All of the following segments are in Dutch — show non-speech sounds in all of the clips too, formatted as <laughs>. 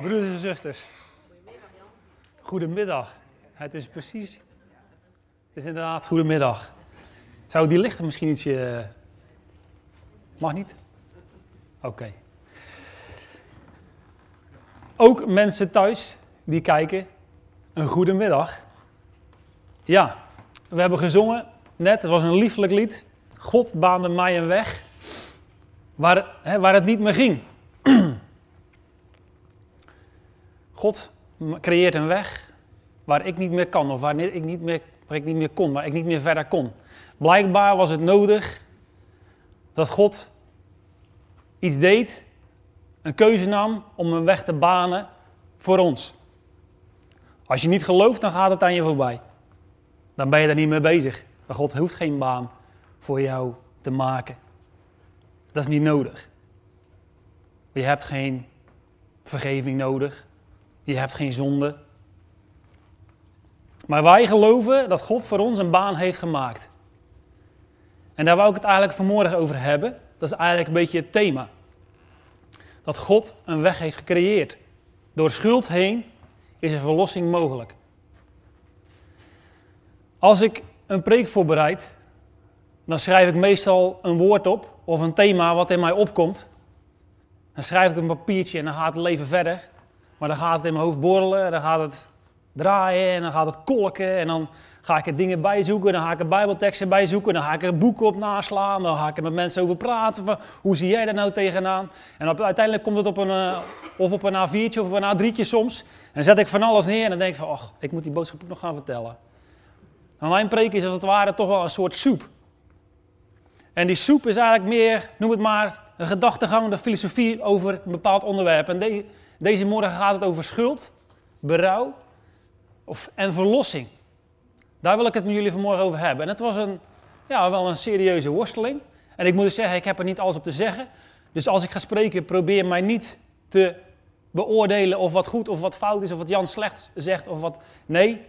Broeders en zusters. Goedemiddag. Het is precies. Het is inderdaad goedemiddag. Zou die lichten misschien ietsje. Mag niet? Oké. Ook mensen thuis die kijken, een goedemiddag. Ja, we hebben gezongen net, het was een lieflijk lied. God baande mij een weg waar, hè, waar het niet meer ging. God creëert een weg waar ik niet meer kan of waar ik niet meer, ik niet meer kon, waar ik niet meer verder kon. Blijkbaar was het nodig dat God iets deed, een keuze nam om een weg te banen voor ons. Als je niet gelooft, dan gaat het aan je voorbij. Dan ben je daar niet mee bezig. Maar God hoeft geen baan voor jou te maken. Dat is niet nodig. Je hebt geen vergeving nodig. Je hebt geen zonde. Maar wij geloven dat God voor ons een baan heeft gemaakt. En daar wou ik het eigenlijk vanmorgen over hebben. Dat is eigenlijk een beetje het thema. Dat God een weg heeft gecreëerd. Door schuld heen is er verlossing mogelijk. Als ik een preek voorbereid, dan schrijf ik meestal een woord op of een thema wat in mij opkomt. Dan schrijf ik een papiertje en dan gaat het leven verder. Maar dan gaat het in mijn hoofd borrelen, dan gaat het draaien en dan gaat het kolken. En dan ga ik er dingen bijzoeken, dan ga ik er bijbelteksten bijzoeken, dan ga ik er boeken op naslaan, dan ga ik er met mensen over praten. Hoe zie jij daar nou tegenaan? En op, uiteindelijk komt het op een, uh, of op een A4'tje of op een A3'tje soms. En zet ik van alles neer en dan denk ik van, ach, ik moet die boodschap ook nog gaan vertellen. En mijn preek is als het ware toch wel een soort soep. En die soep is eigenlijk meer, noem het maar, een gedachtegang, de filosofie over een bepaald onderwerp. En deze morgen gaat het over schuld, berouw of, en verlossing. Daar wil ik het met jullie vanmorgen over hebben. En het was een, ja, wel een serieuze worsteling. En ik moet dus zeggen, ik heb er niet alles op te zeggen. Dus als ik ga spreken, probeer mij niet te beoordelen of wat goed of wat fout is, of wat Jan slecht zegt of wat. Nee,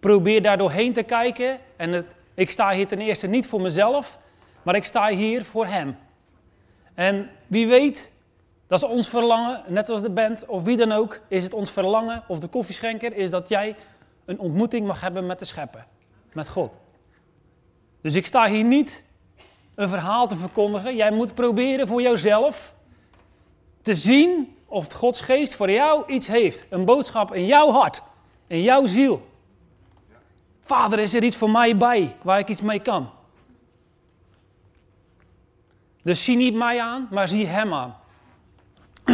probeer daar doorheen te kijken. En het, ik sta hier ten eerste niet voor mezelf, maar ik sta hier voor Hem. En wie weet, dat is ons verlangen, net als de band of wie dan ook, is het ons verlangen of de koffieschenker, is dat jij een ontmoeting mag hebben met de schepper, met God. Dus ik sta hier niet een verhaal te verkondigen. Jij moet proberen voor jouzelf te zien of Gods geest voor jou iets heeft. Een boodschap in jouw hart, in jouw ziel. Vader, is er iets voor mij bij waar ik iets mee kan? Dus zie niet mij aan, maar zie Hem aan.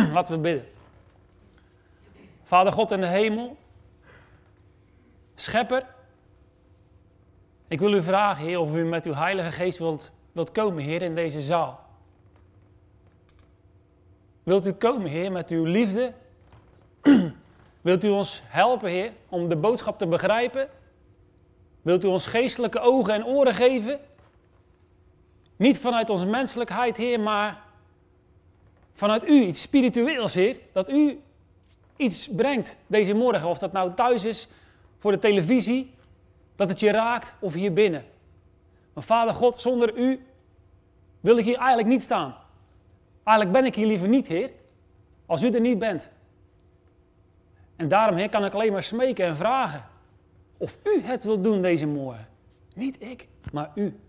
<clears throat> Laten we bidden. Vader God in de hemel, Schepper, ik wil u vragen, Heer, of u met uw Heilige Geest wilt, wilt komen, Heer, in deze zaal. Wilt u komen, Heer, met uw liefde? <clears throat> Wilt u ons helpen, Heer, om de boodschap te begrijpen? Wilt u ons geestelijke ogen en oren geven? Niet vanuit onze menselijkheid, Heer, maar vanuit u, iets spiritueels, Heer. Dat u iets brengt deze morgen. Of dat nou thuis is, voor de televisie, dat het je raakt of hier binnen. Maar Vader God, zonder u wil ik hier eigenlijk niet staan. Eigenlijk ben ik hier liever niet, Heer, als u er niet bent. En daarom, Heer, kan ik alleen maar smeken en vragen of u het wilt doen deze morgen. Niet ik, maar u.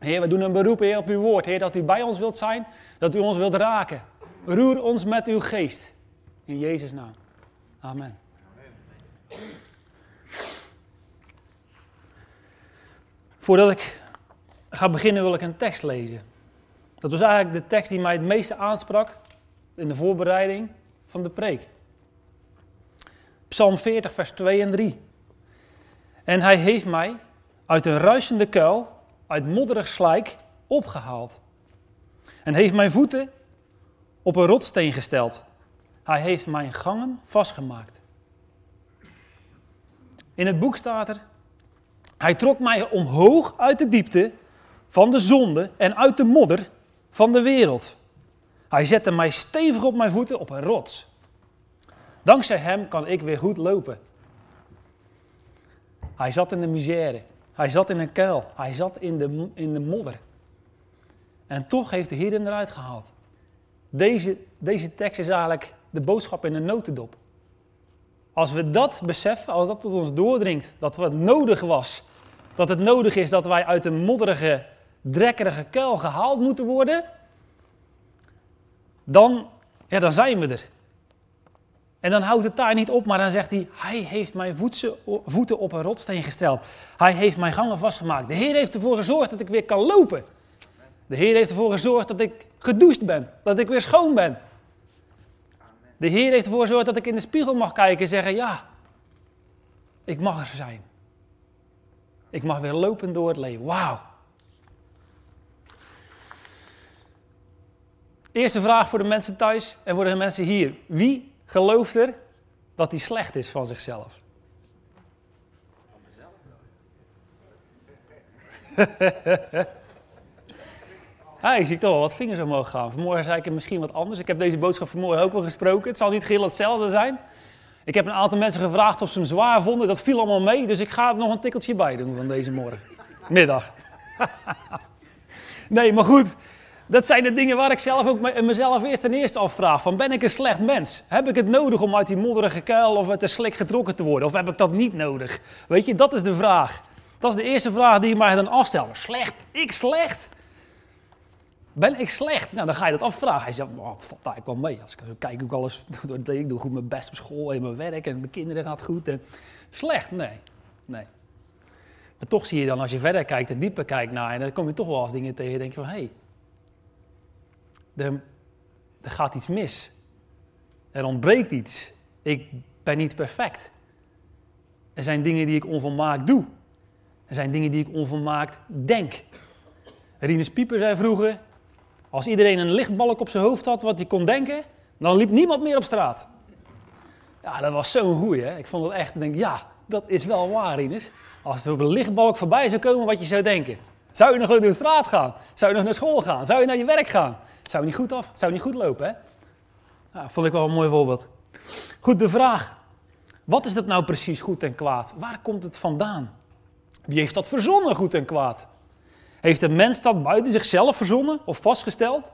Heer, we doen een beroep, Heer, op uw woord, Heer, dat u bij ons wilt zijn, dat u ons wilt raken. Roer ons met uw geest. In Jezus' naam. Amen. Voordat ik ga beginnen wil ik een tekst lezen. Dat was eigenlijk de tekst die mij het meeste aansprak in de voorbereiding van de preek. Psalm 40, vers 2 en 3. En hij heeft mij uit een ruisende kuil, uit modderig slijk, opgehaald. En heeft mijn voeten op een rotsteen gesteld. Hij heeft mijn gangen vastgemaakt. In het boek staat er: Hij trok mij omhoog uit de diepte van de zonde en uit de modder van de wereld. Hij zette mij stevig op mijn voeten op een rots. Dankzij hem kan ik weer goed lopen. Hij zat in de misère. Hij zat in een kuil. Hij zat in de, in de modder. En toch heeft de Heer hem eruit gehaald. Deze, deze tekst is eigenlijk de boodschap in een notendop. Als we dat beseffen, als dat tot ons doordringt, dat wat nodig was, dat het nodig is dat wij uit een modderige, drekkerige kuil gehaald moeten worden, dan, ja, dan zijn we er. En dan houdt het daar niet op, maar dan zegt hij: Hij heeft mijn voeten op een rotsteen gesteld. Hij heeft mijn gangen vastgemaakt. De Heer heeft ervoor gezorgd dat ik weer kan lopen. De Heer heeft ervoor gezorgd dat ik gedoucht ben, dat ik weer schoon ben. De Heer heeft ervoor gezorgd dat ik in de spiegel mag kijken en zeggen: Ja, ik mag er zijn. Ik mag weer lopen door het leven. Wauw. Eerste vraag voor de mensen thuis en voor de mensen hier. Wie gelooft er dat hij slecht is van zichzelf? Ja, je ziet toch wel wat vingers omhoog gaan. Vanmorgen zei ik het misschien wat anders. Ik heb deze boodschap vanmorgen ook wel gesproken. Het zal niet geheel hetzelfde zijn. Ik heb een aantal mensen gevraagd of ze hem zwaar vonden. Dat viel allemaal mee, dus ik ga er nog een tikkeltje bij doen van deze morgen. Middag. <laughs> nee, maar goed. Dat zijn de dingen waar ik zelf ook mezelf eerst en eerste afvraag. Van ben ik een slecht mens? Heb ik het nodig om uit die modderige kuil of uit de slik getrokken te worden? Of heb ik dat niet nodig? Weet je, dat is de vraag. Dat is de eerste vraag die je mij dan afstelt. Slecht? Ik slecht? Ben ik slecht? Nou, dan ga je dat afvragen. Hij zegt, oh, ik valt eigenlijk wel mee. Als ik zo kijk, ik alles, <laughs> ik doe goed mijn best op school en mijn werk en mijn kinderen gaat goed. En... Slecht? Nee. nee. Maar toch zie je dan, als je verder kijkt en dieper kijkt naar, en dan kom je toch wel als dingen tegen. denk je van, hé, hey, er, gaat iets mis. Er ontbreekt iets. Ik ben niet perfect. Er zijn dingen die ik onvolmaakt doe. Er zijn dingen die ik onvolmaakt denk. Rinus Pieper zei vroeger, als iedereen een lichtbalk op zijn hoofd had wat hij kon denken, dan liep niemand meer op straat. Ja, dat was zo'n goeie. Hè? Ik vond het echt, denk, ja, dat is wel waar, Ines. Als er op een lichtbalk voorbij zou komen wat je zou denken. Zou je nog door de straat gaan? Zou je nog naar school gaan? Zou je naar je werk gaan? Zou niet goed af? Zou niet goed lopen, hè? Ja, vond ik wel een mooi voorbeeld. Goed, de vraag. Wat is dat nou precies goed en kwaad? Waar komt het vandaan? Wie heeft dat verzonnen, goed en kwaad? Heeft de mens dat buiten zichzelf verzonnen of vastgesteld?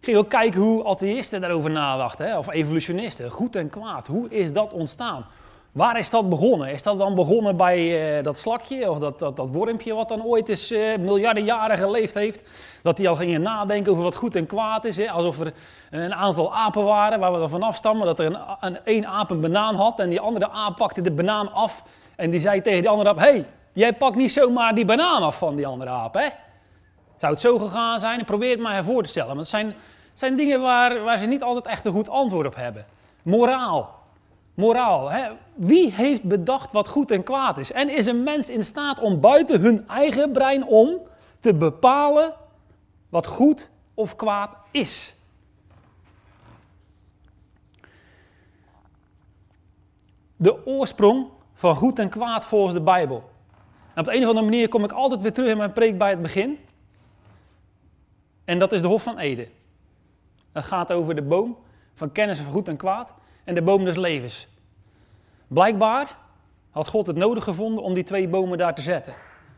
Ging ook kijken hoe atheïsten daarover nadachten, of evolutionisten. Goed en kwaad, hoe is dat ontstaan? Waar is dat begonnen? Is dat dan begonnen bij uh, dat slakje of dat, dat, dat wormpje wat dan ooit eens uh, miljarden jaren geleefd heeft? Dat die al gingen nadenken over wat goed en kwaad is. Hè? Alsof er een aantal apen waren waar we er vanaf stammen. Dat er een, een, een aap een banaan had en die andere aap pakte de banaan af. En die zei tegen die andere aap, hey, Jij pakt niet zomaar die banaan af van die andere aap, hè? Zou het zo gegaan zijn? Probeer het maar hervoor te stellen. Want het zijn, zijn dingen waar, waar ze niet altijd echt een goed antwoord op hebben. Moraal. Moraal. Hè? Wie heeft bedacht wat goed en kwaad is? En is een mens in staat om buiten hun eigen brein om te bepalen wat goed of kwaad is? De oorsprong van goed en kwaad volgens de Bijbel op de een of andere manier kom ik altijd weer terug in mijn preek bij het begin. En dat is de Hof van Eden. Het gaat over de boom van kennis van goed en kwaad en de boom des levens. Blijkbaar had God het nodig gevonden om die twee bomen daar te zetten.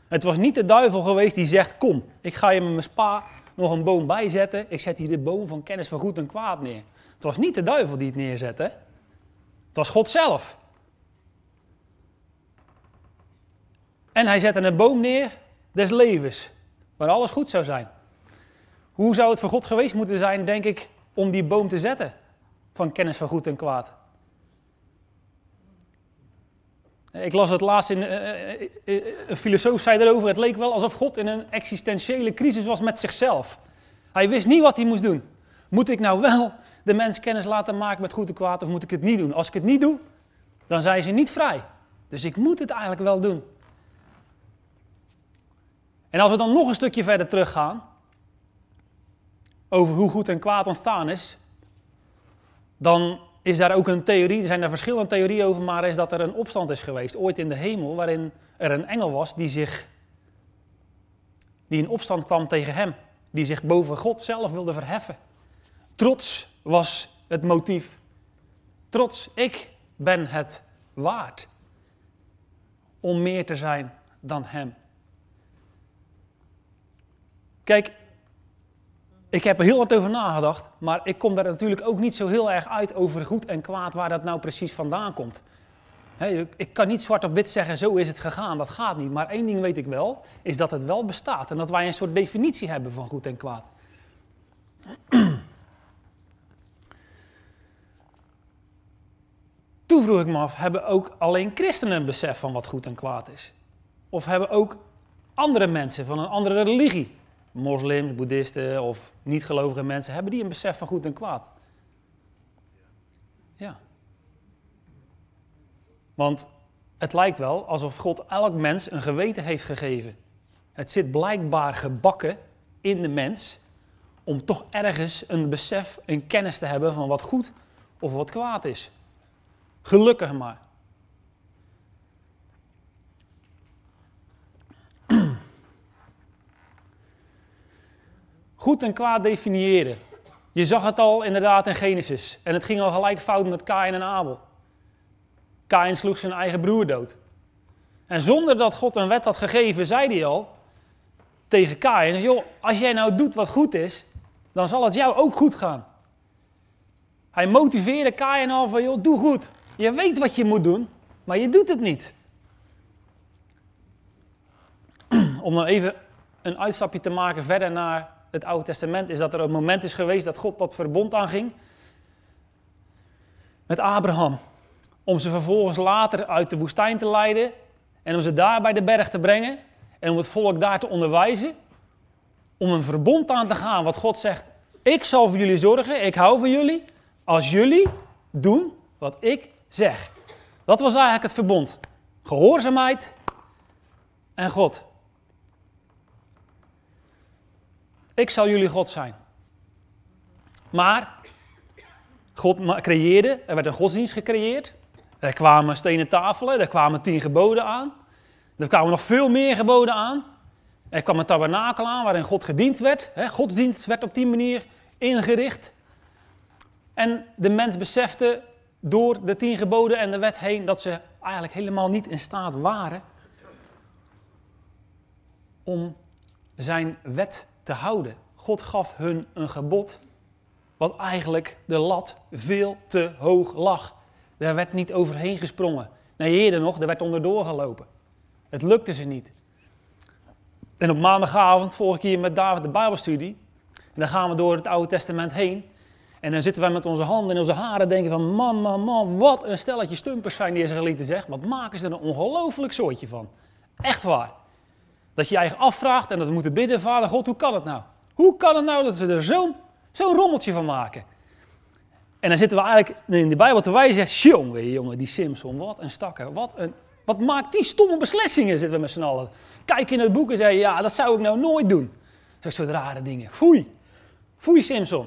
Het was niet de duivel geweest die zegt: Kom, ik ga je met mijn spa nog een boom bijzetten. Ik zet hier de boom van kennis van goed en kwaad neer. Het was niet de duivel die het neerzette. Het was God zelf. En hij zette een boom neer des levens, waar alles goed zou zijn. Hoe zou het voor God geweest moeten zijn, denk ik, om die boom te zetten van kennis van goed en kwaad? Ik las het laatst in. Uh, uh, een filosoof zei erover: het leek wel alsof God in een existentiële crisis was met zichzelf. Hij wist niet wat hij moest doen. Moet ik nou wel de mens kennis laten maken met goed en kwaad, of moet ik het niet doen? Als ik het niet doe, dan zijn ze niet vrij. Dus ik moet het eigenlijk wel doen. En als we dan nog een stukje verder teruggaan, over hoe goed en kwaad ontstaan is, dan is daar ook een theorie, er zijn daar verschillende theorieën over, maar is dat er een opstand is geweest, ooit in de hemel, waarin er een engel was die zich, die in opstand kwam tegen hem, die zich boven God zelf wilde verheffen. Trots was het motief. Trots, ik ben het waard om meer te zijn dan hem. Kijk, ik heb er heel hard over nagedacht, maar ik kom daar natuurlijk ook niet zo heel erg uit over goed en kwaad, waar dat nou precies vandaan komt. ik kan niet zwart op wit zeggen, zo is het gegaan, dat gaat niet. Maar één ding weet ik wel, is dat het wel bestaat en dat wij een soort definitie hebben van goed en kwaad. <clears throat> Toen vroeg ik me af, hebben ook alleen christenen een besef van wat goed en kwaad is? Of hebben ook andere mensen van een andere religie, moslims, boeddhisten of niet-gelovige mensen, hebben die een besef van goed en kwaad? Ja. Want het lijkt wel alsof God elk mens een geweten heeft gegeven. Het zit blijkbaar gebakken in de mens om toch ergens een besef, een kennis te hebben van wat goed of wat kwaad is. Gelukkig maar. Goed en kwaad definiëren. Je zag het al inderdaad in Genesis. En het ging al gelijk fout met Kain en Abel. Kain sloeg zijn eigen broer dood. En zonder dat God een wet had gegeven, zei hij al tegen Kain: Joh, als jij nou doet wat goed is, dan zal het jou ook goed gaan. Hij motiveerde Kain al van: Joh, doe goed. Je weet wat je moet doen, maar je doet het niet. <clears throat> Om dan even een uitstapje te maken verder naar het Oude Testament, is dat er een moment is geweest dat God dat verbond aanging met Abraham. Om ze vervolgens later uit de woestijn te leiden en om ze daar bij de berg te brengen en om het volk daar te onderwijzen. Om een verbond aan te gaan wat God zegt, ik zal voor jullie zorgen, ik hou van jullie, als jullie doen wat ik zeg. Dat was eigenlijk het verbond. Gehoorzaamheid en God. Ik zal jullie God zijn. Maar God creëerde, er werd een godsdienst gecreëerd. Er kwamen stenen tafelen, er kwamen tien geboden aan. Er kwamen nog veel meer geboden aan. Er kwam een tabernakel aan waarin God gediend werd. Godsdienst werd op die manier ingericht. En de mens besefte door de tien geboden en de wet heen dat ze eigenlijk helemaal niet in staat waren om zijn wet te houden. God gaf hun een gebod wat eigenlijk de lat veel te hoog lag. Daar werd niet overheen gesprongen. Nee, eerder nog, er werd onderdoor gelopen. Het lukte ze niet. En op maandagavond volg ik hier met David de Bijbelstudie. En dan gaan we door het Oude Testament heen. En dan zitten wij met onze handen in onze haren denken van... Man, man, man, wat een stelletje stumpers zijn die Israëlieten zeg. Wat maken ze er een ongelooflijk soortje van. Echt waar. Dat je je eigen afvraagt en dat we moeten bidden... Vader God, hoe kan het nou? Hoe kan het nou dat ze er zo'n zo'n rommeltje van maken? En dan zitten we eigenlijk in de Bijbel te wijzen... Jongen, jongen, die Simpson, wat een stakker. Wat, een, wat maakt die stomme beslissingen, zitten we met z'n allen. Kijk in het boek en zei ja, dat zou ik nou nooit doen. Zo'n soort rare dingen. Foei. Foei, Simpson.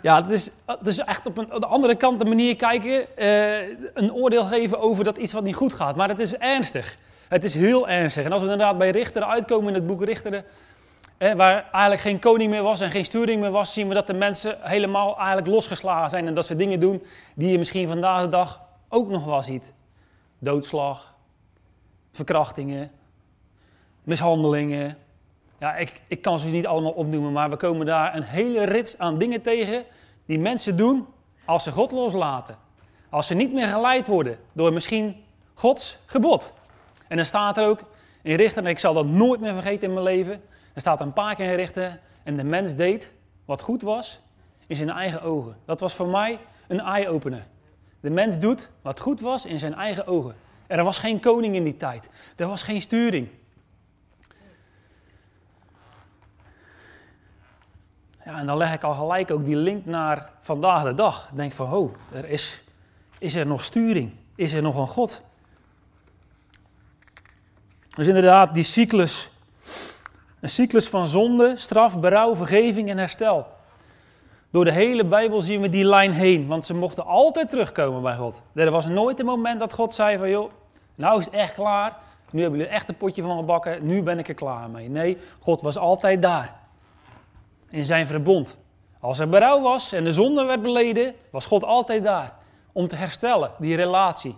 Ja, het is, het is echt op, een, de andere kant de manier kijken, uh, een oordeel geven over dat iets wat niet goed gaat. Maar het is ernstig. Het is heel ernstig. En als we inderdaad bij Richteren uitkomen in het boek Richteren, eh, waar eigenlijk geen koning meer was en geen sturing meer was, zien we dat de mensen helemaal eigenlijk losgeslagen zijn. En dat ze dingen doen die je misschien vandaag de dag ook nog wel ziet. Doodslag, verkrachtingen, mishandelingen, ja, ik, ik kan ze niet allemaal opnoemen, maar we komen daar een hele rits aan dingen tegen die mensen doen als ze God loslaten. Als ze niet meer geleid worden door misschien Gods gebod. En dan staat er ook in Richter, en ik zal dat nooit meer vergeten in mijn leven. Er staat een paar keer in Richter, en de mens deed wat goed was in zijn eigen ogen. Dat was voor mij een eye-opener. De mens doet wat goed was in zijn eigen ogen. Er was geen koning in die tijd. Er was geen sturing. Ja, en dan leg ik al gelijk ook die link naar vandaag de dag. Denk van, oh, er is, is er nog sturing? Is er nog een God? Dus inderdaad, die cyclus. Een cyclus van zonde, straf, berouw, vergeving en herstel. Door de hele Bijbel zien we die lijn heen, want ze mochten altijd terugkomen bij God. Er was nooit een moment dat God zei van, joh, nou is het echt klaar. Nu hebben jullie echt een potje van gebakken, nu ben ik er klaar mee. Nee, God was altijd daar in zijn verbond. Als er berouw was en de zonde werd beleden, was God altijd daar om te herstellen, die relatie.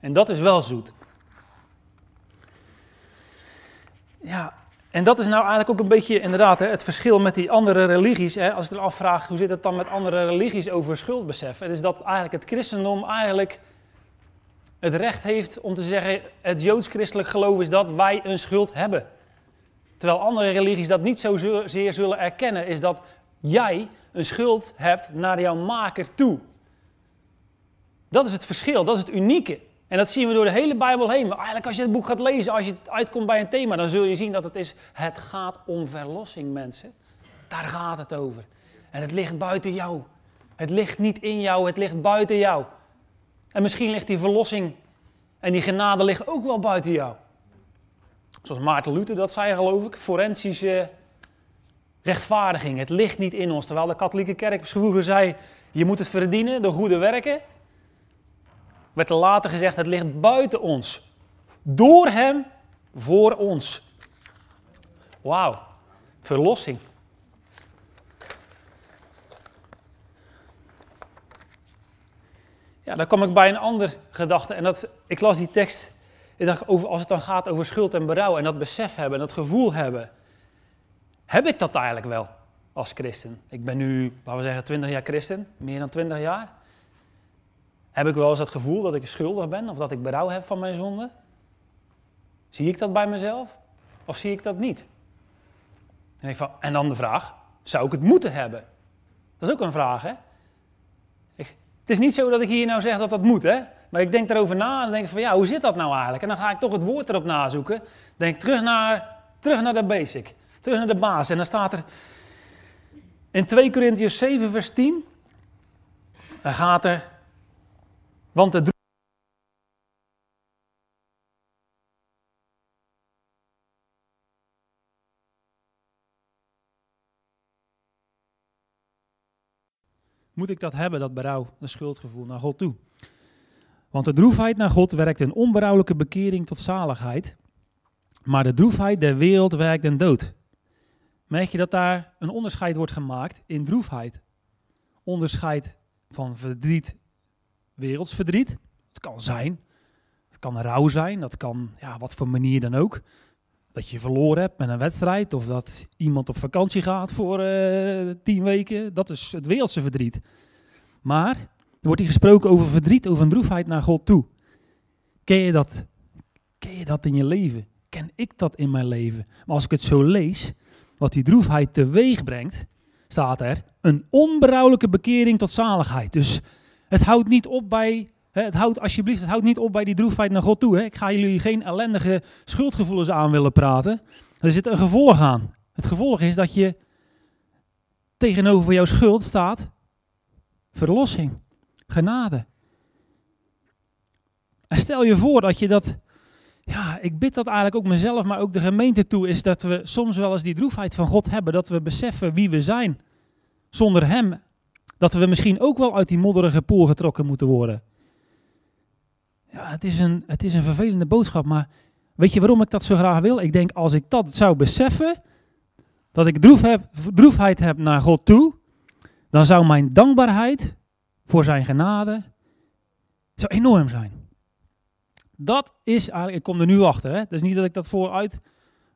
En dat is wel zoet. Ja, En dat is nou eigenlijk ook een beetje inderdaad hè, het verschil met die andere religies. Hè, als ik er afvraag hoe zit het dan met andere religies over schuldbesef. Het is dat eigenlijk het christendom eigenlijk het recht heeft om te zeggen, het joods-christelijk geloof is dat wij een schuld hebben. Terwijl andere religies dat niet zozeer zullen erkennen, is dat jij een schuld hebt naar jouw maker toe. Dat is het verschil, dat is het unieke. En dat zien we door de hele Bijbel heen. Maar eigenlijk als je het boek gaat lezen, als je uitkomt bij een thema, dan zul je zien dat het is, het gaat om verlossing mensen. Daar gaat het over. En het ligt buiten jou. Het ligt niet in jou, het ligt buiten jou. En misschien ligt die verlossing en die genade ligt ook wel buiten jou. Zoals Maarten Luther dat zei, geloof ik. Forensische rechtvaardiging. Het ligt niet in ons. Terwijl de katholieke kerk vroeger zei, je moet het verdienen door goede werken. Werd er later gezegd, het ligt buiten ons. Door hem, voor ons. Wauw, verlossing. Ja, dan kom ik bij een ander gedachte. En dat, ik las die tekst. Ik dacht, over, als het dan gaat over schuld en berouw en dat besef hebben, dat gevoel hebben. Heb ik dat eigenlijk wel als christen? Ik ben nu, laten we zeggen, 20 jaar christen, meer dan 20 jaar. Heb ik wel eens het gevoel dat ik schuldig ben of dat ik berouw heb van mijn zonde? Zie ik dat bij mezelf of zie ik dat niet? En, ik dan de vraag, zou ik het moeten hebben? Dat is ook een vraag, hè? Het is niet zo dat ik hier nou zeg dat dat moet, hè? Maar ik denk erover na en denk van ja, hoe zit dat nou eigenlijk? En dan ga ik toch het woord erop nazoeken. Denk terug naar, terug naar de basic, terug naar de basis. En dan staat er in 2 Corinthians 7 vers 10, dan gaat er, want de moet ik dat hebben, dat berouw, een schuldgevoel naar God toe. Want de droefheid naar God werkt een onberouwelijke bekering tot zaligheid, maar de droefheid der wereld werkt een dood. Merk je dat daar een onderscheid wordt gemaakt in droefheid? Onderscheid van verdriet, werelds verdriet. Het kan zijn, het kan rouw zijn, dat kan ja, wat voor manier dan ook dat je verloren hebt met een wedstrijd of dat iemand op vakantie gaat voor uh, tien weken. Dat is het wereldse verdriet. Maar er wordt hier gesproken over verdriet, over een droefheid naar God toe. Ken je dat? Ken je dat in je leven? Ken ik dat in mijn leven? Maar als ik het zo lees, wat die droefheid teweeg brengt, staat er een onberouwelijke bekering tot zaligheid. Dus het houdt niet op bij het houdt alsjeblieft, het houdt niet op bij die droefheid naar God toe. Hè. Ik ga jullie geen ellendige schuldgevoelens aan willen praten. Er zit een gevolg aan. Het gevolg is dat je tegenover jouw schuld staat verlossing, genade. En stel je voor dat je dat, ja, ik bid dat eigenlijk ook mezelf, maar ook de gemeente toe, is dat we soms wel eens die droefheid van God hebben, dat we beseffen wie we zijn. Zonder Hem. Dat we misschien ook wel uit die modderige poel getrokken moeten worden. Ja, het is, een, het is een vervelende boodschap, maar weet je waarom ik dat zo graag wil? Ik denk, als ik dat zou beseffen, dat ik droef heb, droefheid heb naar God toe, dan zou mijn dankbaarheid voor zijn genade zou enorm zijn. Dat is eigenlijk, ik kom er nu achter, hè? Is niet dat ik dat vooruit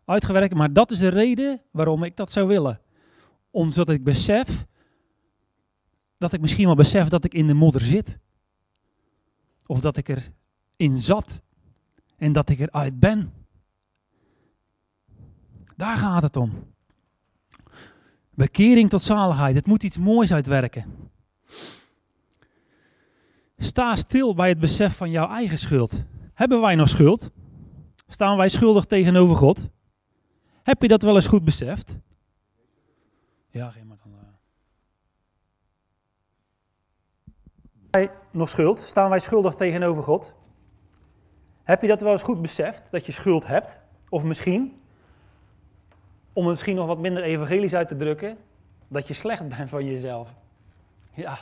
uitgewerkt maar dat is de reden waarom ik dat zou willen. Omdat ik besef, dat ik misschien wel besef dat ik in de modder zit. Of dat ik er in zat en dat ik eruit ben. Daar gaat het om. Bekering tot zaligheid. Het moet iets moois uitwerken. Sta stil bij het besef van jouw eigen schuld. Hebben wij nog schuld? Staan wij schuldig tegenover God? Heb je dat wel eens goed beseft? Ja, geen maar dan. Uh... Nog schuld? Staan wij schuldig tegenover God? Heb je dat wel eens goed beseft, dat je schuld hebt? Of misschien, om het misschien nog wat minder evangelisch uit te drukken, dat je slecht <laughs> bent van jezelf. Ja.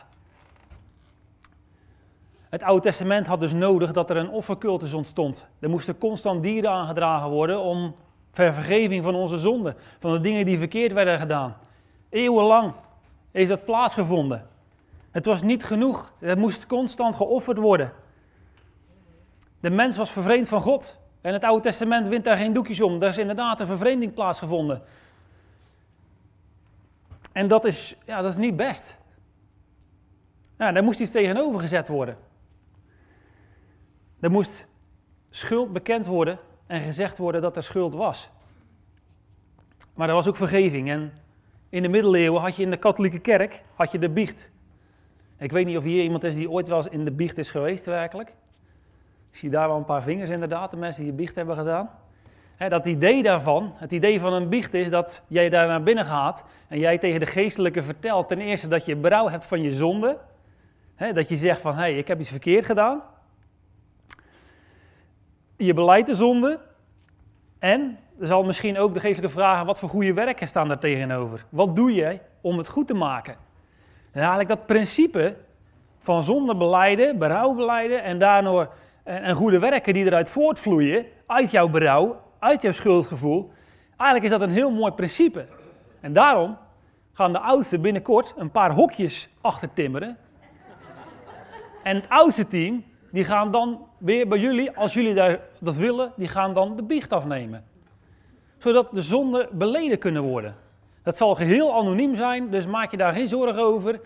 Het Oude Testament had dus nodig dat er een offercultus ontstond. Er moesten constant dieren aangedragen worden om ververgeving van onze zonden, van de dingen die verkeerd werden gedaan. Eeuwenlang heeft dat plaatsgevonden. Het was niet genoeg, er moest constant geofferd worden. De mens was vervreemd van God. En het Oude Testament wint daar geen doekjes om. Daar is inderdaad een vervreemding plaatsgevonden. En dat is, ja, dat is niet best. Ja, daar moest iets tegenover gezet worden. Er moest schuld bekend worden en gezegd worden dat er schuld was. Maar er was ook vergeving. En in de middeleeuwen had je in de katholieke kerk had je de biecht. Ik weet niet of hier iemand is die ooit wel eens in de biecht is geweest, werkelijk. Ik zie daar wel een paar vingers inderdaad, de mensen die biecht hebben gedaan. dat idee daarvan, het idee van een biecht is dat jij daar naar binnen gaat en jij tegen de geestelijke vertelt ten eerste dat je berouw hebt van je zonde. dat je zegt van, hé, hey, ik heb iets verkeerd gedaan. Je beleidt de zonde en er zal misschien ook de geestelijke vragen, wat voor goede werken staan daar tegenover? Wat doe je om het goed te maken? En eigenlijk dat principe van zonde beleiden, berouw beleiden en daardoor en, goede werken die eruit voortvloeien, uit jouw berouw, uit jouw schuldgevoel. Eigenlijk is dat een heel mooi principe. En daarom gaan de oudsten binnenkort een paar hokjes achter timmeren. En het oudste team, die gaan dan weer bij jullie, als jullie daar dat willen, die gaan dan de biecht afnemen. Zodat de zonden beleden kunnen worden. Dat zal geheel anoniem zijn, dus maak je daar geen zorgen over.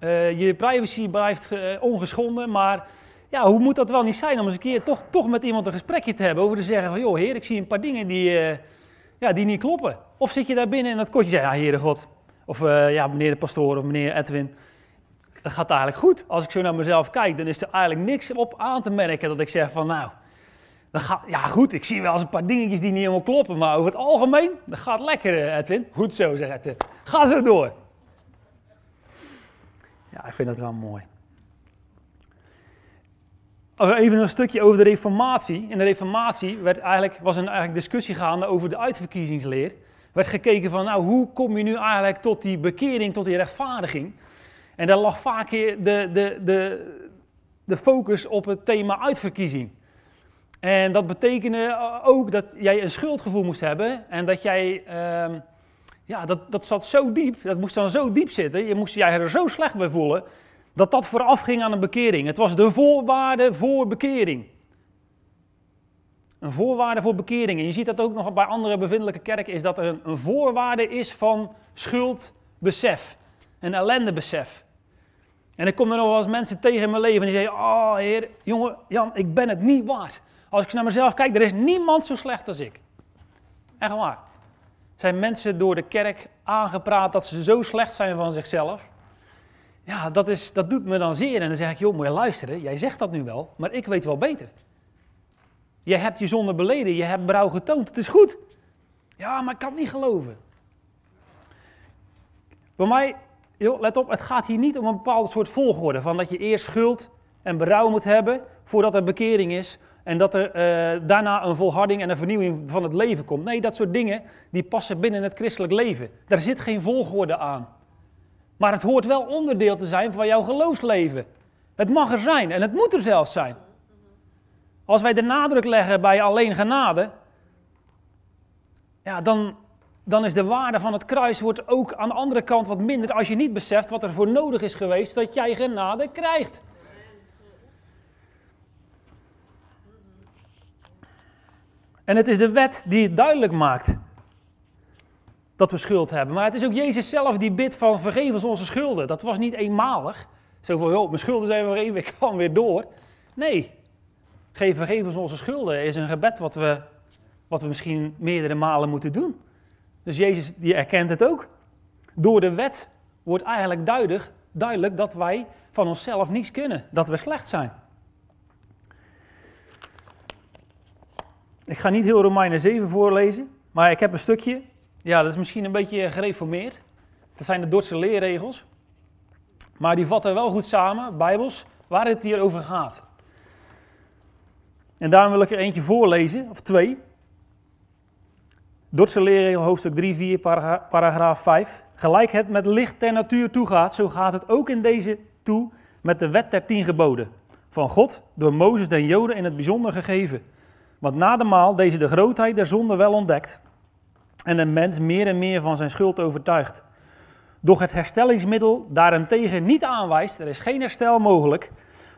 Uh, je privacy blijft uh, ongeschonden, maar ja, hoe moet dat wel niet zijn om eens een keer toch, toch met iemand een gesprekje te hebben over te zeggen van, joh heer, ik zie een paar dingen die, uh, ja, die niet kloppen. Of zit je daar binnen en dat kortje zegt, ja heere God, of ja, meneer de pastoor of meneer Edwin, dat gaat eigenlijk goed. Als ik zo naar mezelf kijk, dan is er eigenlijk niks op aan te merken dat ik zeg van, nou, gaat, ja goed, ik zie wel eens een paar dingetjes die niet helemaal kloppen, maar over het algemeen, dat gaat lekker Edwin. Goed zo, zegt Edwin. Ga zo door. Ja, ik vind dat wel mooi. Even een stukje over de reformatie. In de reformatie werd eigenlijk, was een eigenlijk discussie gaande over de uitverkiezingsleer. werd gekeken van, nou, hoe kom je nu eigenlijk tot die bekering, tot die rechtvaardiging? En daar lag vaak de, de, de, de focus op het thema uitverkiezing. En dat betekende ook dat jij een schuldgevoel moest hebben en dat jij, uh, ja, dat, dat zat zo diep, dat moest dan zo diep zitten, je moest jij er zo slecht bij voelen, dat dat vooraf ging aan een bekering. Het was de voorwaarde voor bekering. Een voorwaarde voor bekering. En je ziet dat ook nog bij andere bevindelijke kerken, is dat er een, een voorwaarde is van schuldbesef, een ellendebesef. En ik kom er nog wel eens mensen tegen in mijn leven die zeggen, oh heer, jongen, Jan, ik ben het niet waard. Als ik naar mezelf kijk, er is niemand zo slecht als ik. Echt waar. Zijn mensen door de kerk aangepraat dat ze zo slecht zijn van zichzelf? Ja, dat, is, dat doet me dan zeer. En dan zeg ik, joh, moet je luisteren. Jij zegt dat nu wel, maar ik weet wel beter. Je hebt je zonde beleden, je hebt brouw getoond. Het is goed. Ja, maar ik kan het niet geloven. Bij mij, joh, let op, het gaat hier niet om een bepaald soort volgorde. Van dat je eerst schuld en berouw moet hebben voordat er bekering is. En dat er uh, daarna een volharding en een vernieuwing van het leven komt. Nee, dat soort dingen die passen binnen het christelijk leven. Daar zit geen volgorde aan. Maar het hoort wel onderdeel te zijn van jouw geloofsleven. Het mag er zijn en het moet er zelfs zijn. Als wij de nadruk leggen bij alleen genade, ja, dan, dan is de waarde van het kruis wordt ook aan de andere kant wat minder als je niet beseft wat er voor nodig is geweest dat jij genade krijgt. En het is de wet die het duidelijk maakt dat we schuld hebben. Maar het is ook Jezus zelf die bidt van vergeef ons onze schulden. Dat was niet eenmalig. Zo van, joh, mijn schulden zijn weer even, ik kan weer door. Nee, geef vergeef ons onze schulden is een gebed wat we, wat we misschien meerdere malen moeten doen. Dus Jezus die erkent het ook. Door de wet wordt eigenlijk duidelijk, duidelijk dat wij van onszelf niets kunnen. Dat we slecht zijn. Ik ga niet heel Romeinen 7 voorlezen, maar ik heb een stukje. Ja, dat is misschien een beetje gereformeerd. Dat zijn de Dordtse leerregels. Maar die vatten wel goed samen, bijbels, waar het hier over gaat. En daarom wil ik er eentje voorlezen, of twee. Dordtse leerregel, hoofdstuk 3, 4, paragraaf 5. Gelijk het met licht ter natuur toegaat, zo gaat het ook in deze toe met de wet der tien geboden. Van God, door Mozes den Joden in het bijzonder gegeven want na de maal deze de grootheid der zonde wel ontdekt en een mens meer en meer van zijn schuld overtuigt. Doch het herstellingsmiddel daarentegen niet aanwijst, er is geen herstel mogelijk,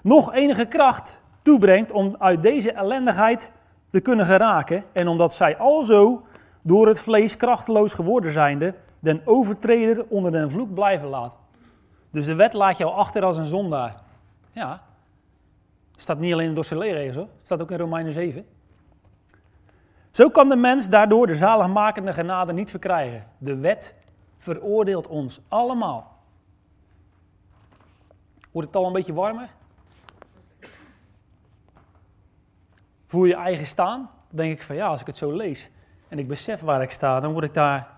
nog enige kracht toebrengt om uit deze ellendigheid te kunnen geraken en omdat zij alzo door het vlees krachteloos geworden zijnde, den overtreder onder den vloek blijven laat. Dus de wet laat jou achter als een zondaar. Ja, staat niet alleen in de leerregels hoor, staat ook in Romeinen 7. Zo kan de mens daardoor de zaligmakende genade niet verkrijgen. De wet veroordeelt ons allemaal. Wordt het al een beetje warmer? Voel je eigen staan? Dan denk ik van ja, als ik het zo lees en ik besef waar ik sta, dan word ik daar,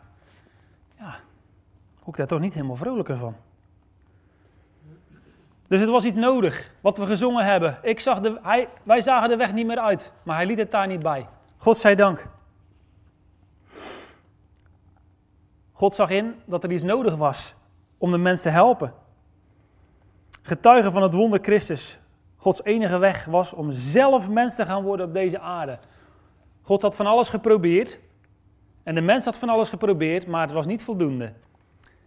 ja, ik daar toch niet helemaal vrolijker van. Dus het was iets nodig, wat we gezongen hebben. Ik zag de, wij zagen de weg niet meer uit, maar hij liet het daar niet bij. God zij dank. God zag in dat er iets nodig was om de mens te helpen. Getuigen van het wonder Christus. Gods enige weg was om zelf mens te gaan worden op deze aarde. God had van alles geprobeerd. En de mens had van alles geprobeerd, maar het was niet voldoende.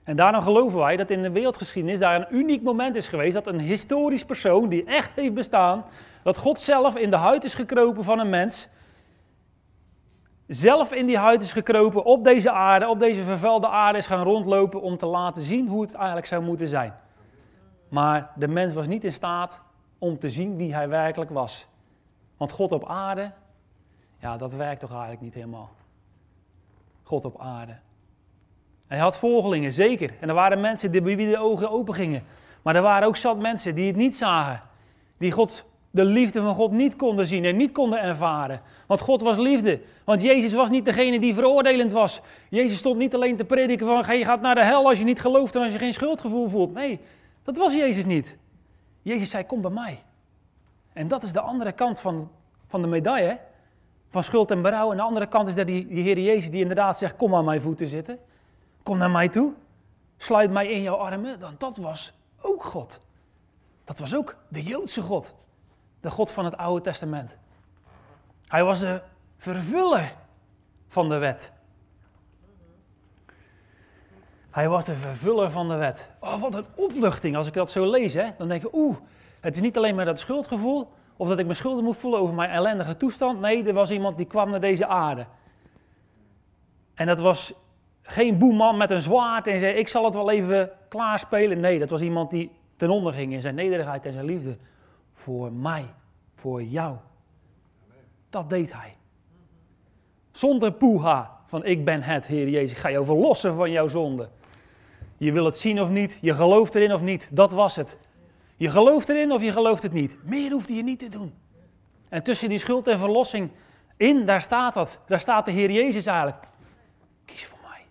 En daarom geloven wij dat in de wereldgeschiedenis daar een uniek moment is geweest. Dat een historisch persoon die echt heeft bestaan. Dat God zelf in de huid is gekropen van een mens zelf in die huid is gekropen op deze aarde, op deze vervuilde aarde is gaan rondlopen om te laten zien hoe het eigenlijk zou moeten zijn. Maar de mens was niet in staat om te zien wie hij werkelijk was. Want God op aarde, ja, dat werkt toch eigenlijk niet helemaal. God op aarde. Hij had volgelingen, zeker. En er waren mensen die bij wie de ogen open gingen. Maar er waren ook zat mensen die het niet zagen. Die God de liefde van God niet konden zien en niet konden ervaren. Want God was liefde. Want Jezus was niet degene die veroordelend was. Jezus stond niet alleen te prediken van je gaat naar de hel als je niet gelooft en als je geen schuldgevoel voelt. Nee, dat was Jezus niet. Jezus zei, kom bij mij. En dat is de andere kant van, van de medaille. Van schuld en berouw. En de andere kant is dat die, die Heer Jezus die inderdaad zegt, kom aan mijn voeten zitten. Kom naar mij toe. Sluit mij in jouw armen. Dan dat was ook God. Dat was ook de Joodse God de God van het Oude Testament. Hij was de vervuller van de wet. Hij was de vervuller van de wet. Oh, wat een opluchting als ik dat zo lees. Hè? Dan denk ik, oeh, het is niet alleen maar dat schuldgevoel. Of dat ik me schuldig moet voelen over mijn ellendige toestand. Nee, er was iemand die kwam naar deze aarde. En dat was geen boeman met een zwaard en zei, ik zal het wel even klaarspelen. Nee, dat was iemand die ten onder ging in zijn nederigheid en zijn liefde voor mij, voor jou. Dat deed hij. Zonder poeha van ik ben het, Heer Jezus. Ik ga jou verlossen van jouw zonde. Je wil het zien of niet, je gelooft erin of niet. Dat was het. Je gelooft erin of je gelooft het niet. Meer hoefde je niet te doen. En tussen die schuld en verlossing in, daar staat dat. Daar staat de Heer Jezus eigenlijk. Kies voor mij.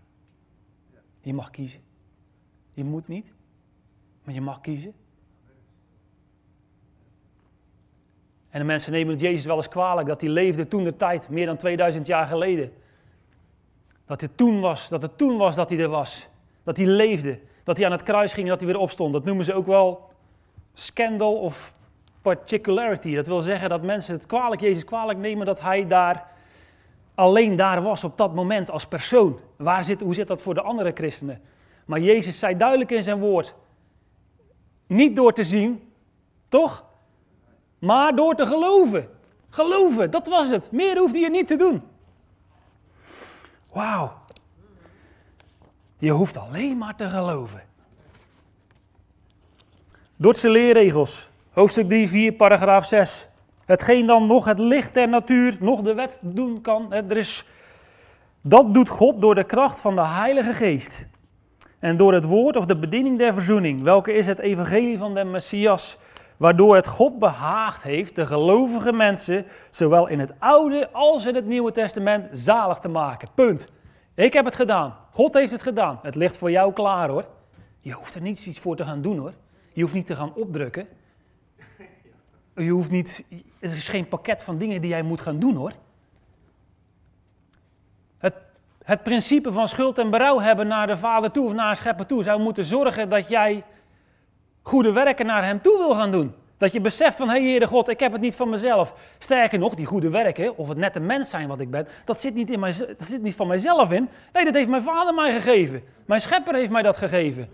Je mag kiezen. Je moet niet, maar je mag kiezen. En de mensen nemen het Jezus wel eens kwalijk dat hij leefde toen de tijd, meer dan 2000 jaar geleden. Dat het toen was, dat het toen was dat hij er was. Dat hij leefde, dat hij aan het kruis ging en dat hij weer opstond. Dat noemen ze ook wel scandal of particularity. Dat wil zeggen dat mensen het kwalijk, Jezus kwalijk nemen dat hij daar alleen daar was op dat moment als persoon. Waar zit, hoe zit dat voor de andere christenen? Maar Jezus zei duidelijk in zijn woord, niet door te zien, toch? Maar door te geloven. Geloven, dat was het. Meer hoefde je niet te doen. Wauw. Je hoeft alleen maar te geloven. Dordtse leerregels, hoofdstuk 3, 4, paragraaf 6. Hetgeen dan nog het licht der natuur, nog de wet doen kan, er is, dat doet God door de kracht van de Heilige Geest. En door het woord of de bediening der verzoening, welke is het evangelie van de Messias, waardoor het God behaagd heeft de gelovige mensen, zowel in het Oude als in het Nieuwe Testament, zalig te maken. Punt. Ik heb het gedaan. God heeft het gedaan. Het ligt voor jou klaar hoor. Je hoeft er niets iets voor te gaan doen hoor. Je hoeft niet te gaan opdrukken. Je hoeft niet, er is geen pakket van dingen die jij moet gaan doen hoor. Het, het principe van schuld en berouw hebben naar de Vader toe of naar een schepper toe zou moeten zorgen dat jij goede werken naar Hem toe wil gaan doen. Dat je beseft van, hé hey, Heere God, ik heb het niet van mezelf. Sterker nog, die goede werken, of het net een mens zijn wat ik ben, dat zit niet, in mij, dat zit niet van mijzelf in. Nee, dat heeft mijn vader mij gegeven. Mijn schepper heeft mij dat gegeven.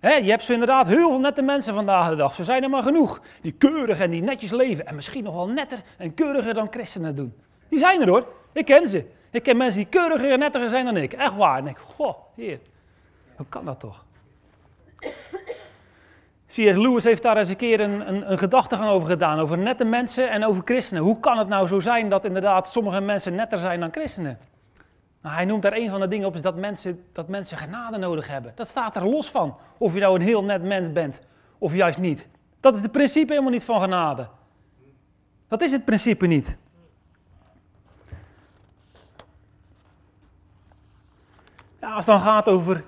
je hebt zo inderdaad heel veel nette mensen vandaag de dag. Ze zijn er maar genoeg. Die keurig en die netjes leven. En misschien nog wel netter en keuriger dan christenen doen. Die zijn er hoor. Ik ken ze. Ik ken mensen die keuriger en nettiger zijn dan ik. Echt waar. En ik denk, goh, heer, hoe kan dat toch? C.S. Lewis heeft daar eens een keer een, een, een gedachtegang over gedaan. Over nette mensen en over christenen. Hoe kan het nou zo zijn dat inderdaad sommige mensen netter zijn dan christenen? Nou, hij noemt daar een van de dingen op, is dat mensen, dat mensen genade nodig hebben. Dat staat er los van. Of je nou een heel net mens bent, of juist niet. Dat is het principe helemaal niet van genade. Dat is het principe niet. Ja, als het dan gaat over,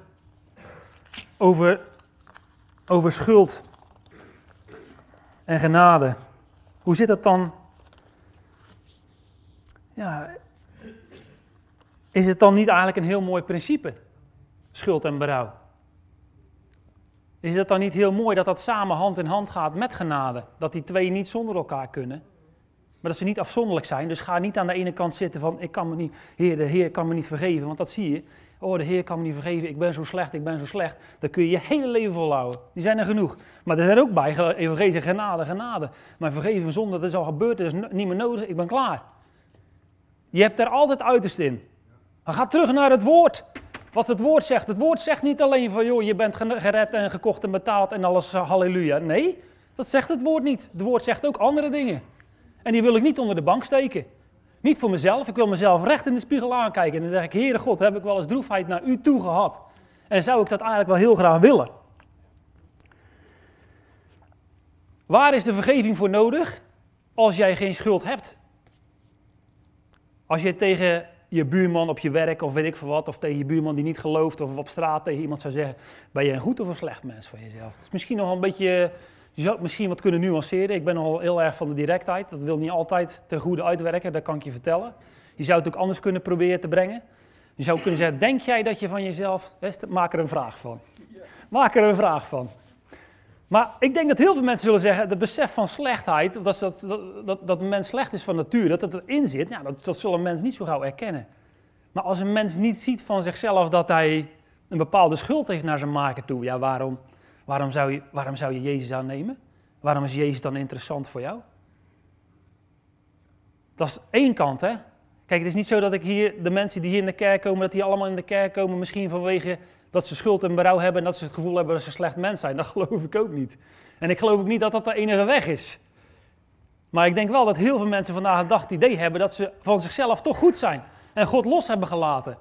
over, over schuld en genade, hoe zit dat dan? Ja, is het dan niet eigenlijk een heel mooi principe? Schuld en berouw. Is het dan niet heel mooi dat dat samen hand in hand gaat met genade? Dat die twee niet zonder elkaar kunnen? Maar dat ze niet afzonderlijk zijn. Dus ga niet aan de ene kant zitten van, ik kan me niet, Heer, de Heer kan me niet vergeven. Want dat zie je. Oh, de Heer kan me niet vergeven, ik ben zo slecht, ik ben zo slecht. Dan kun je je hele leven volhouden. Die zijn er genoeg. Maar er zijn ook bij, evangelie, genade, genade. Maar vergeven zonder, dat is al gebeurd, dat is niet meer nodig, ik ben klaar. Je hebt er altijd uiterst in. Dan ga terug naar het woord. Wat het woord zegt. Het woord zegt niet alleen van, joh, je bent gered en gekocht en betaald en alles, eh, halleluja. Nee, dat zegt het woord niet. Het woord zegt ook andere dingen. En die wil ik niet onder de bank steken. Niet voor mezelf, ik wil mezelf recht in de spiegel aankijken. En dan zeg ik, Heere God, heb ik wel eens droefheid naar u toe gehad? En zou ik dat eigenlijk wel heel graag willen? Waar is de vergeving voor nodig als jij geen schuld hebt? Als je tegen je buurman op je werk of weet ik veel wat, of tegen je buurman die niet gelooft, of op straat tegen iemand zou zeggen: Ben je een goed of een slecht mens voor jezelf? Dat is misschien nog een beetje. Je zou het misschien wat kunnen nuanceren. Ik ben nogal heel erg van de directheid. Dat wil niet altijd ten goede uitwerken, dat kan ik je vertellen. Je zou het ook anders kunnen proberen te brengen. Je zou kunnen zeggen: Denk jij dat je van jezelf. Maak er een vraag van. Maak er een vraag van. Maar ik denk dat heel veel mensen zullen zeggen, het besef van slechtheid, dat, dat, dat, dat een mens slecht is van natuur, dat het erin zit, ja, dat, dat zullen mensen niet zo gauw erkennen. Maar als een mens niet ziet van zichzelf dat hij een bepaalde schuld heeft naar zijn maker toe, ja, waarom, waarom, zou, je, waarom zou je Jezus aannemen? Waarom is Jezus dan interessant voor jou? Dat is één kant, hè. Kijk, het is niet zo dat ik hier, de mensen die hier in de kerk komen, dat die allemaal in de kerk komen misschien vanwege dat ze schuld en berouw hebben en dat ze het gevoel hebben dat ze slecht mens zijn. <laughs> Dat geloof ik ook niet. En ik geloof ook niet dat dat de enige weg is. Maar ik denk wel dat heel veel mensen vandaag de dag het idee hebben dat ze van zichzelf toch goed zijn. En God los hebben gelaten.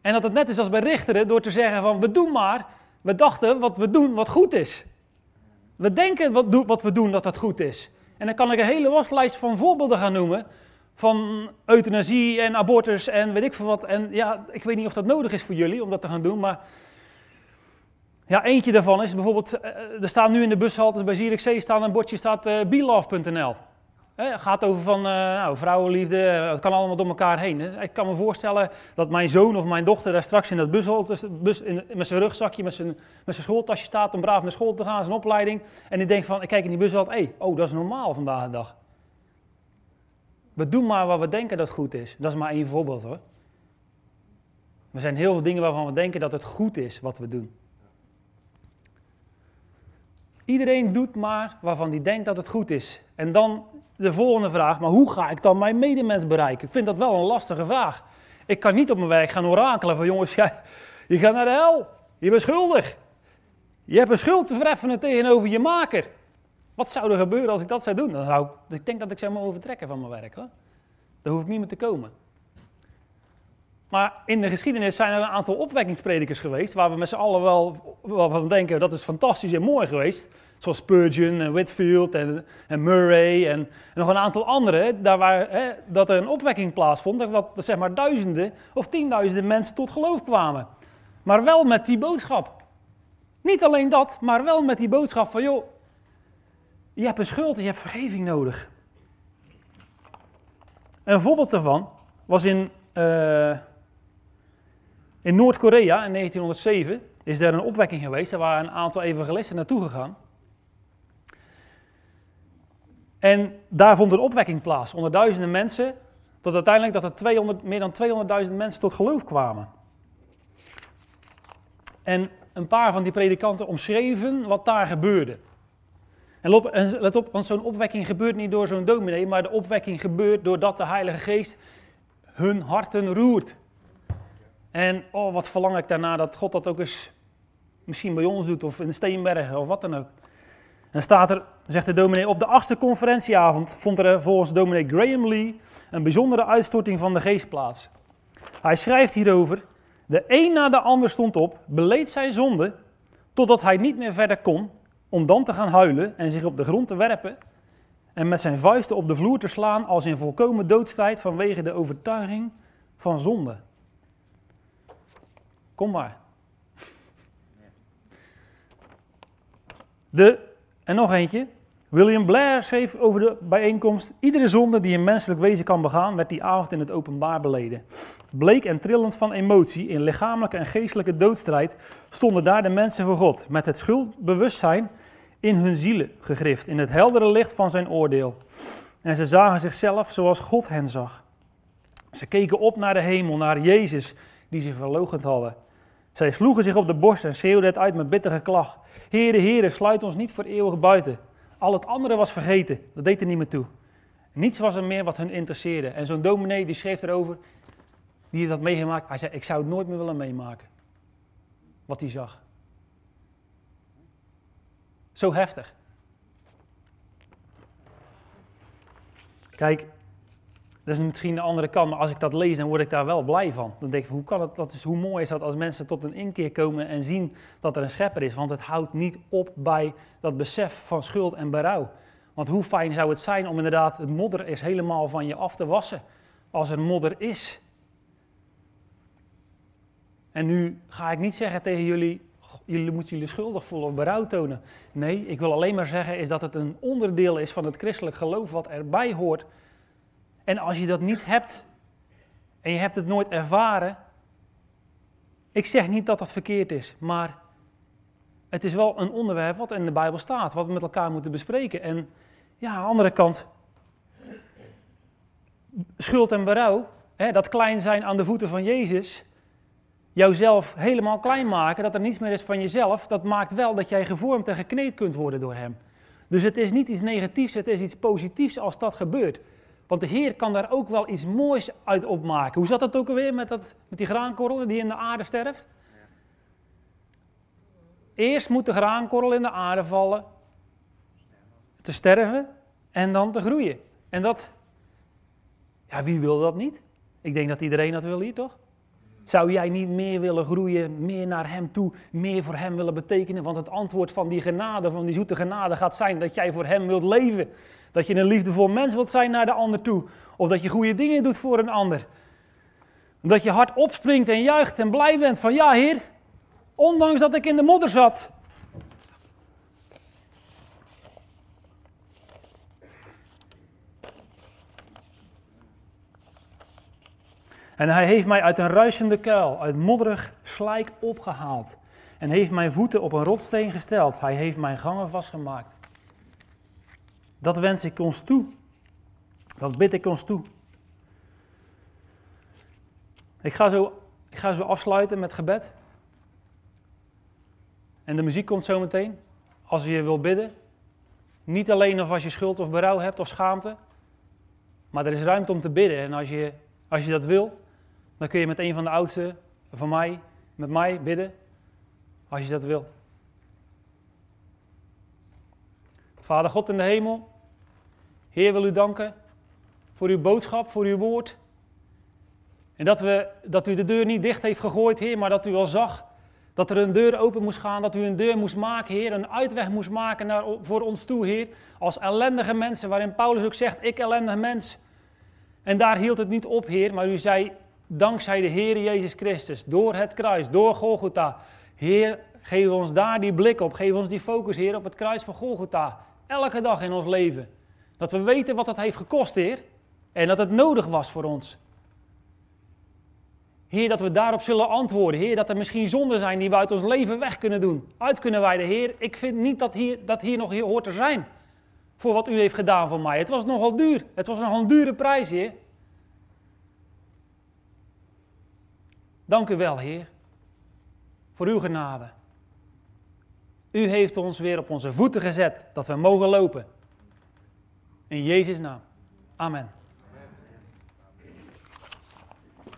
En dat het net is als bij richteren door te zeggen van we doen maar, we dachten wat we doen wat goed is. We denken wat, wat we doen dat dat goed is. En dan kan ik een hele waslijst van voorbeelden gaan noemen van euthanasie en abortus en weet ik veel wat. En ja, ik weet niet of dat nodig is voor jullie om dat te gaan doen, maar ja, eentje daarvan is bijvoorbeeld, eh, eh, er staat nu in de bushalte bij Zierikzee staan een bordje staat uh, belove.nl. Het gaat over van nou, vrouwenliefde, het kan allemaal door elkaar heen. Ik kan me voorstellen dat mijn zoon of mijn dochter daar straks in dat bushalte, bus, in, met zijn rugzakje, met zijn, met zijn schooltasje staat om braaf naar school te gaan, zijn opleiding. En die denkt van, ik kijk in die bushalte, hé, oh, dat is normaal vandaag de dag. We doen maar wat we denken dat goed is. Dat is maar één voorbeeld hoor. Er zijn heel veel dingen waarvan we denken dat het goed is wat we doen. Iedereen doet maar waarvan hij denkt dat het goed is. En dan de volgende vraag, maar hoe ga ik dan mijn medemens bereiken? Ik vind dat wel een lastige vraag. Ik kan niet op mijn werk gaan orakelen van jongens, <laughs> jij, je gaat naar de hel. Je bent schuldig. Je hebt een schuld te vereffenen tegenover je maker. Wat zou er gebeuren als ik dat zou doen? Dan zou ik, ik denk dat ik zou me overtrekken van mijn werk. Hoor. Daar hoef ik niet meer te komen. Maar in de geschiedenis zijn er een aantal opwekkingspredikers geweest, waar we met z'n allen wel van denken dat is fantastisch en mooi geweest. Zoals Spurgeon en Whitfield en, en Murray en, nog een aantal anderen, daar waar hè, dat er een opwekking plaatsvond, dat, dat zeg maar duizenden of tienduizenden mensen tot geloof kwamen. Maar wel met die boodschap. Niet alleen dat, maar wel met die boodschap van joh, je hebt een schuld en je hebt vergeving nodig. Een voorbeeld daarvan was in, uh, in Noord-Korea in 1907. Is er een opwekking geweest. Daar waren een aantal evangelisten naartoe gegaan. En daar vond een opwekking plaats onder duizenden mensen. Tot uiteindelijk dat er 200, meer dan 200.000 mensen tot geloof kwamen. En een paar van die predikanten omschreven wat daar gebeurde. En let op, want zo'n opwekking gebeurt niet door zo'n dominee, maar de opwekking gebeurt doordat de Heilige Geest hun harten roert. En oh, wat verlang ik daarna dat God dat ook eens misschien bij ons doet, of in de Steenbergen, of wat dan ook. En staat er, zegt de dominee, op de achtste conferentieavond vond er volgens dominee Graham Lee een bijzondere uitstorting van de geest plaats. Hij schrijft hierover, de een na de ander stond op, beleed zijn zonde, totdat hij niet meer verder kon, om dan te gaan huilen en zich op de grond te werpen en met zijn vuisten op de vloer te slaan als in volkomen doodstrijd vanwege de overtuiging van zonde. Kom maar. De, en nog eentje. William Blair schreef over de bijeenkomst: Iedere zonde die een menselijk wezen kan begaan, werd die avond in het openbaar beleden. Bleek en trillend van emotie, in lichamelijke en geestelijke doodstrijd, stonden daar de mensen voor God, met het schuldbewustzijn in hun zielen gegrift, in het heldere licht van zijn oordeel. En ze zagen zichzelf zoals God hen zag. Ze keken op naar de hemel, naar Jezus, die ze verloochend hadden. Zij sloegen zich op de borst en schreeuwden het uit met bittere klag. Heere, Heere, sluit ons niet voor eeuwig buiten. Al het andere was vergeten, dat deed er niet meer toe. Niets was er meer wat hun interesseerde. En zo'n dominee die schreef erover, die het had meegemaakt, hij zei, ik zou het nooit meer willen meemaken. Wat hij zag. Zo heftig. Kijk, dat is misschien de andere kant, maar als ik dat lees, dan word ik daar wel blij van. Dan denk ik, hoe, kan het, dat is, hoe mooi is dat als mensen tot een inkeer komen en zien dat er een schepper is. Want het houdt niet op bij dat besef van schuld en berouw. Want hoe fijn zou het zijn om inderdaad het modder is helemaal van je af te wassen. Als er modder is. En nu ga ik niet zeggen tegen jullie, jullie moeten jullie schuldig voelen of berouw tonen. Nee, ik wil alleen maar zeggen is dat het een onderdeel is van het christelijk geloof wat erbij hoort en als je dat niet hebt en je hebt het nooit ervaren, ik zeg niet dat dat verkeerd is, maar het is wel een onderwerp wat in de Bijbel staat, wat we met elkaar moeten bespreken. En ja, aan de andere kant, schuld en berouw, hè, dat klein zijn aan de voeten van Jezus, jouzelf helemaal klein maken, dat er niets meer is van jezelf, dat maakt wel dat jij gevormd en gekneed kunt worden door Hem. Dus het is niet iets negatiefs, het is iets positiefs als dat gebeurt. Want de Heer kan daar ook wel iets moois uit opmaken. Hoe zat dat ook alweer met, dat, met die graankorrel die in de aarde sterft? Eerst moet de graankorrel in de aarde vallen, te sterven en dan te groeien. En dat, ja, wie wil dat niet? Ik denk dat iedereen dat wil hier, toch? Zou jij niet meer willen groeien, meer naar Hem toe, meer voor Hem willen betekenen? Want het antwoord van die genade, van die zoete genade, gaat zijn dat jij voor Hem wilt leven. Dat je een liefdevol mens wilt zijn naar de ander toe. Of dat je goede dingen doet voor een ander. Dat je hart opspringt en juicht en blij bent van ja Heer, ondanks dat ik in de modder zat. En hij heeft mij uit een ruisende kuil, uit modderig slijk opgehaald. En heeft mijn voeten op een rotsteen gesteld. Hij heeft mijn gangen vastgemaakt. Dat wens ik ons toe. Dat bid ik ons toe. Ik ga zo, ik ga zo afsluiten met gebed. En de muziek komt zo meteen. Als je wil bidden. Niet alleen of als je schuld of berouw hebt of schaamte. Maar er is ruimte om te bidden. En als je, als je dat wil, dan kun je met een van de oudsten van mij, met mij bidden. Als je dat wil. Vader God in de hemel, Heer wil u danken voor uw boodschap, voor uw woord. En dat, we, dat u de deur niet dicht heeft gegooid, Heer, maar dat u al zag dat er een deur open moest gaan, dat u een deur moest maken, Heer, een uitweg moest maken naar, voor ons toe, Heer. Als ellendige mensen, waarin Paulus ook zegt, ik ellendig mens. En daar hield het niet op, Heer, maar u zei, dankzij de Heer Jezus Christus, door het kruis, door Golgotha. Heer, geef ons daar die blik op, geef ons die focus, Heer, op het kruis van Golgotha. Elke dag in ons leven. Dat we weten wat het heeft gekost, Heer. En dat het nodig was voor ons. Heer, dat we daarop zullen antwoorden. Heer, dat er misschien zonden zijn die we uit ons leven weg kunnen doen. Uit kunnen wijden. Heer, ik vind niet dat hier, dat hier nog hier hoort te zijn. Voor wat u heeft gedaan voor mij. Het was nogal duur. Het was nogal een dure prijs, Heer. Dank u wel, Heer. Voor uw genade. U heeft ons weer op onze voeten gezet, dat we mogen lopen. In Jezus' naam. Amen.